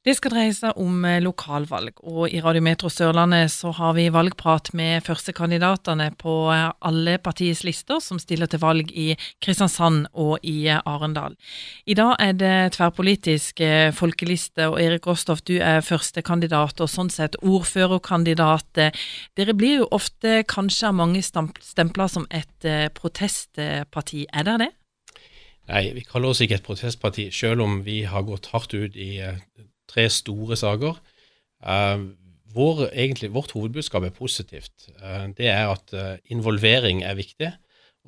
Det skal dreie seg om eh, lokalvalg, og i Radiometro Sørlandet så har vi valgprat med førstekandidatene på eh, alle partiets lister som stiller til valg i Kristiansand og i eh, Arendal. I dag er det tverrpolitisk folkeliste, og Erik Rostoff, du er førstekandidat og sånn sett ordførerkandidat. Dere blir jo ofte kanskje av mange stempla som et protestparti, er dere det? Nei, vi kaller oss ikke et protestparti, selv om vi har gått hardt ut i tre store saker. Uh, vår, egentlig, vårt hovedbudskap er positivt. Uh, det er at uh, involvering er viktig.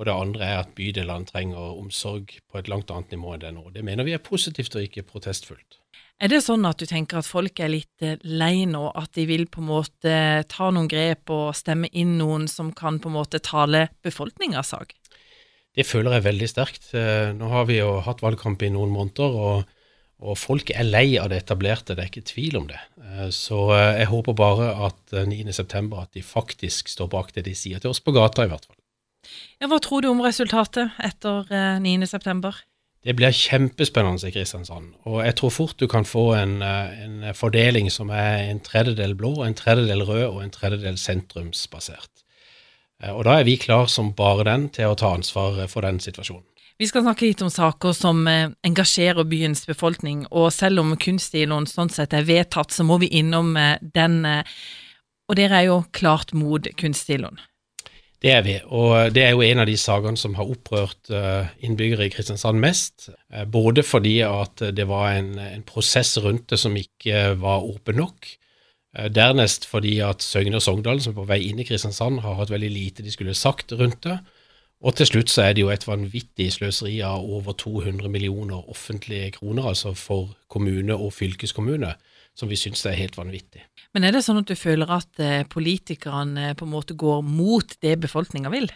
Og det andre er at bydelene trenger omsorg på et langt annet nivå enn det nå. Det mener vi er positivt og ikke protestfullt. Er det sånn at du tenker at folk er litt lei nå, at de vil på en måte ta noen grep og stemme inn noen som kan på en måte tale befolkningas sak? Det føler jeg veldig sterkt. Nå har vi jo hatt valgkamp i noen måneder. og og folk er lei av det etablerte, det er ikke tvil om det. Eh, så eh, jeg håper bare at 9.9. Eh, at de faktisk står bak det de sier til oss på gata, i hvert fall. Ja, hva tror du om resultatet etter 9.9.? Det blir kjempespennende i Kristiansand. Og jeg tror fort du kan få en, en, fordeling som er en tredjedel blå, en tredjedel rød og en tredjedel sentrumsbasert. Og da er vi klar som bare den til å ta ansvar for den situasjonen. Vi skal snakke litt om saker som eh, engasjerer byens befolkning, og selv om kunststilen sånn sett er vedtatt, så må vi innom eh, den. Eh, og dere er jo klart mot kunststilen. Det er vi, og det er jo en av de sakene som har opprørt innbyggere i Kristiansand mest. Både fordi at det var en, en prosess rundt det som ikke var åpen nok. Dernest fordi at Søgne og Sogndal, som er på vei inn i Kristiansand, har hatt veldig lite de skulle sagt rundt det. Og til slutt så er det jo et vanvittig sløseri av over 200 millioner offentlige kroner, altså for kommune og fylkeskommune, som vi syns er helt vanvittig. Men er det sånn at du føler at eh, politikerne eh, på en måte går mot det befolkninga vil?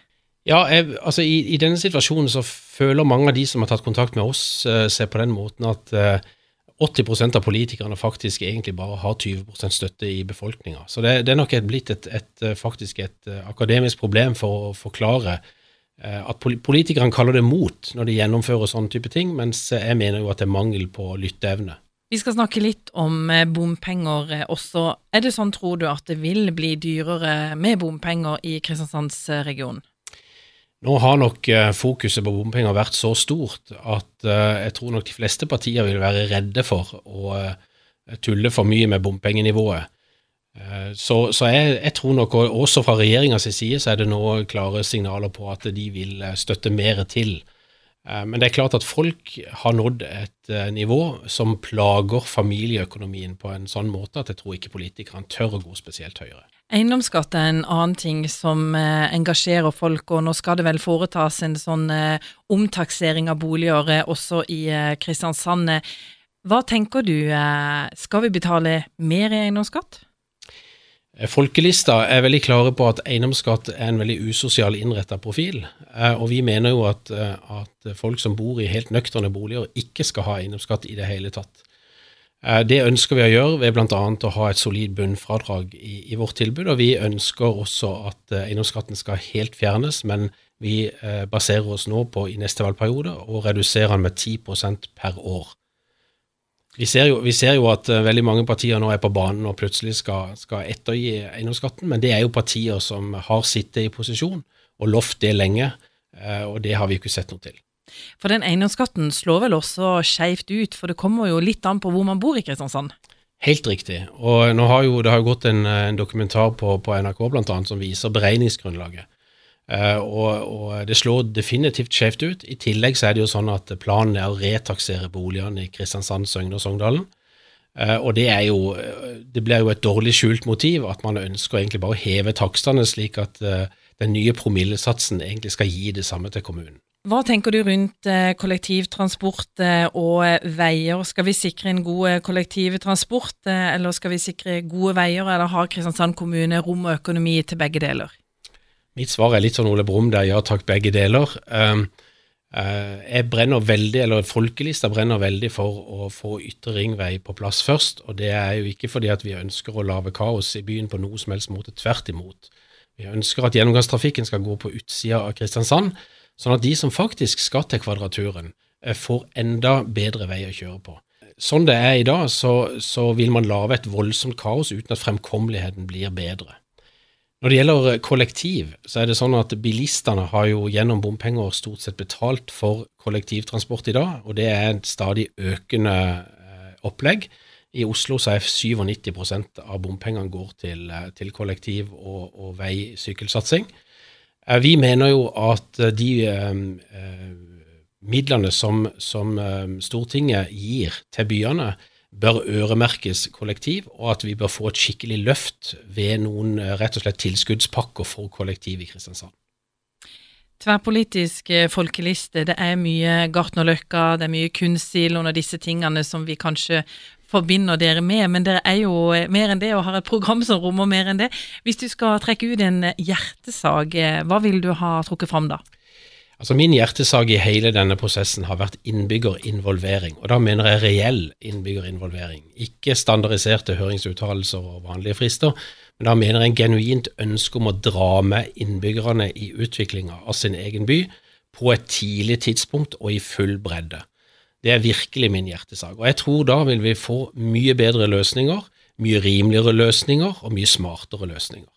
Ja, jeg, altså i, i, denne situasjonen så føler mange av de som har tatt kontakt med oss, uh, seg på den måten at uh, 80% av politikerne faktisk egentlig bare har 20% støtte i befolkninga. Så det, det, er nok blitt et, et, faktisk et akademisk problem for å forklare Eh, at politikerne kaller det mot når de gjennomfører sånne type ting, mens jeg mener jo at det er mangel på lytteevne. Vi skal snakke litt om eh, bompenger eh, også. Er det sånn, tror du, at det vil bli dyrere med bompenger i Kristiansandsregionen? Nå har nok fokuset på bompenger vært så stort at jeg tror nok de fleste partier vil være redde for å tulle for mye med bompengenivået. Eh, så, så jeg, jeg, tror nok også fra regjeringas side så er det nå klare signaler på at de vil eh, støtte mer til. Eh, men det er klart at folk har nådd et nivå som plager familieøkonomien på en sånn måte at jeg tror ikke politikerne tør å gå spesielt høyere. Eiendomsskatt er en annen ting som engasjerer folk, og nå skal det vel foretas en sånn omtaksering av boliger også i Kristiansand. Hva tenker du, skal vi betale mer i eiendomsskatt? Eh, Folkelista er veldig klare på at eiendomsskatt er en veldig usosial innretta profil. Eh, og vi mener jo at, eh, at, folk som bor i helt nøkterne boliger, ikke skal ha eiendomsskatt i det hele tatt. Det ønsker vi å gjøre ved bl.a. å ha et solid bunnfradrag i, i, vårt tilbud. Og vi ønsker også at eiendomsskatten skal helt fjernes, men vi baserer oss nå på i neste valgperiode å redusere den med 10% per år. Vi ser, jo, vi ser jo, at uh, veldig mange partier nå er på banen og plutselig skal, skal ettergi eiendomsskatten, men det er jo partier som har sittet i posisjon og lovt det lenge, uh, og det har vi ikke sett noe til. For den eiendomsskatten slår vel også skeivt ut, for det kommer jo litt an på hvor man bor i Kristiansand? Helt riktig. Og nå har jo, det har jo gått en, en dokumentar på, på NRK annet, som viser beregningsgrunnlaget. Uh, og, og, det slår definitivt skjevt ut. I tillegg så er det jo sånn at planen er å retaksere boligene i Kristiansand, Søgne og Sogndalen. Uh, og det er jo Det blir jo et dårlig skjult motiv at man ønsker egentlig bare å heve takstene, slik at den nye promillesatsen egentlig skal gi det samme til kommunen. Hva tenker du rundt kollektivtransport og veier? Skal vi sikre en god kollektivtransport, eller skal vi sikre gode veier, eller har Kristiansand kommune rom og økonomi til begge deler? Mitt svar er litt sånn Ole Brumm der, ja takk, begge deler. Um, uh, jeg brenner veldig, eller Folkelista brenner veldig for å få Ytre ringvei på plass først. Og det er jo ikke fordi at vi ønsker å lage kaos i byen på noe som helst måte. Tvert imot. Vi ønsker at gjennomgangstrafikken skal gå på utsida av Kristiansand, sånn at de som faktisk skal til Kvadraturen, eh, får enda bedre vei å kjøre på. sånn det er i dag, så, så vil man lage et voldsomt kaos uten at fremkommeligheten blir bedre. Når det gjelder eh, kollektiv, så er det sånn at bilistene har jo gjennom bompenger stort sett betalt for kollektivtransport i dag, og det er et stadig økende eh, opplegg. I Oslo så er 97% av bompengene går til, eh, til kollektiv og, og vei-sykkelsatsing. Vi mener jo at de eh, midlene som, som Stortinget gir til byene, bør øremerkes kollektiv, og at vi bør få et skikkelig løft ved noen eh, rett og slett tilskuddspakker for kollektiv i Kristiansand. Tverrpolitisk eh, folkeliste, det er mye Gartnerløkka, det er mye Kunstsiloen og disse tingene som vi kanskje forbinder dere med, men dere er jo eh, mer enn det og har et program som rommer mer enn det. Hvis du skal trekke ut en hjertesag, hva vil du ha trukket fram da? Altså Min hjertesak i hele denne prosessen har vært innbyggerinvolvering, og da mener jeg reell innbyggerinvolvering. Ikke standardiserte høringsuttalelser og vanlige frister, men da mener jeg en genuint ønske om å dra med innbyggerne i utviklinga av sin egen by på et tidlig tidspunkt og i full bredde. Det er virkelig min hjertesak, og jeg tror da vil vi få mye bedre løsninger, mye rimeligere løsninger og mye smartere løsninger.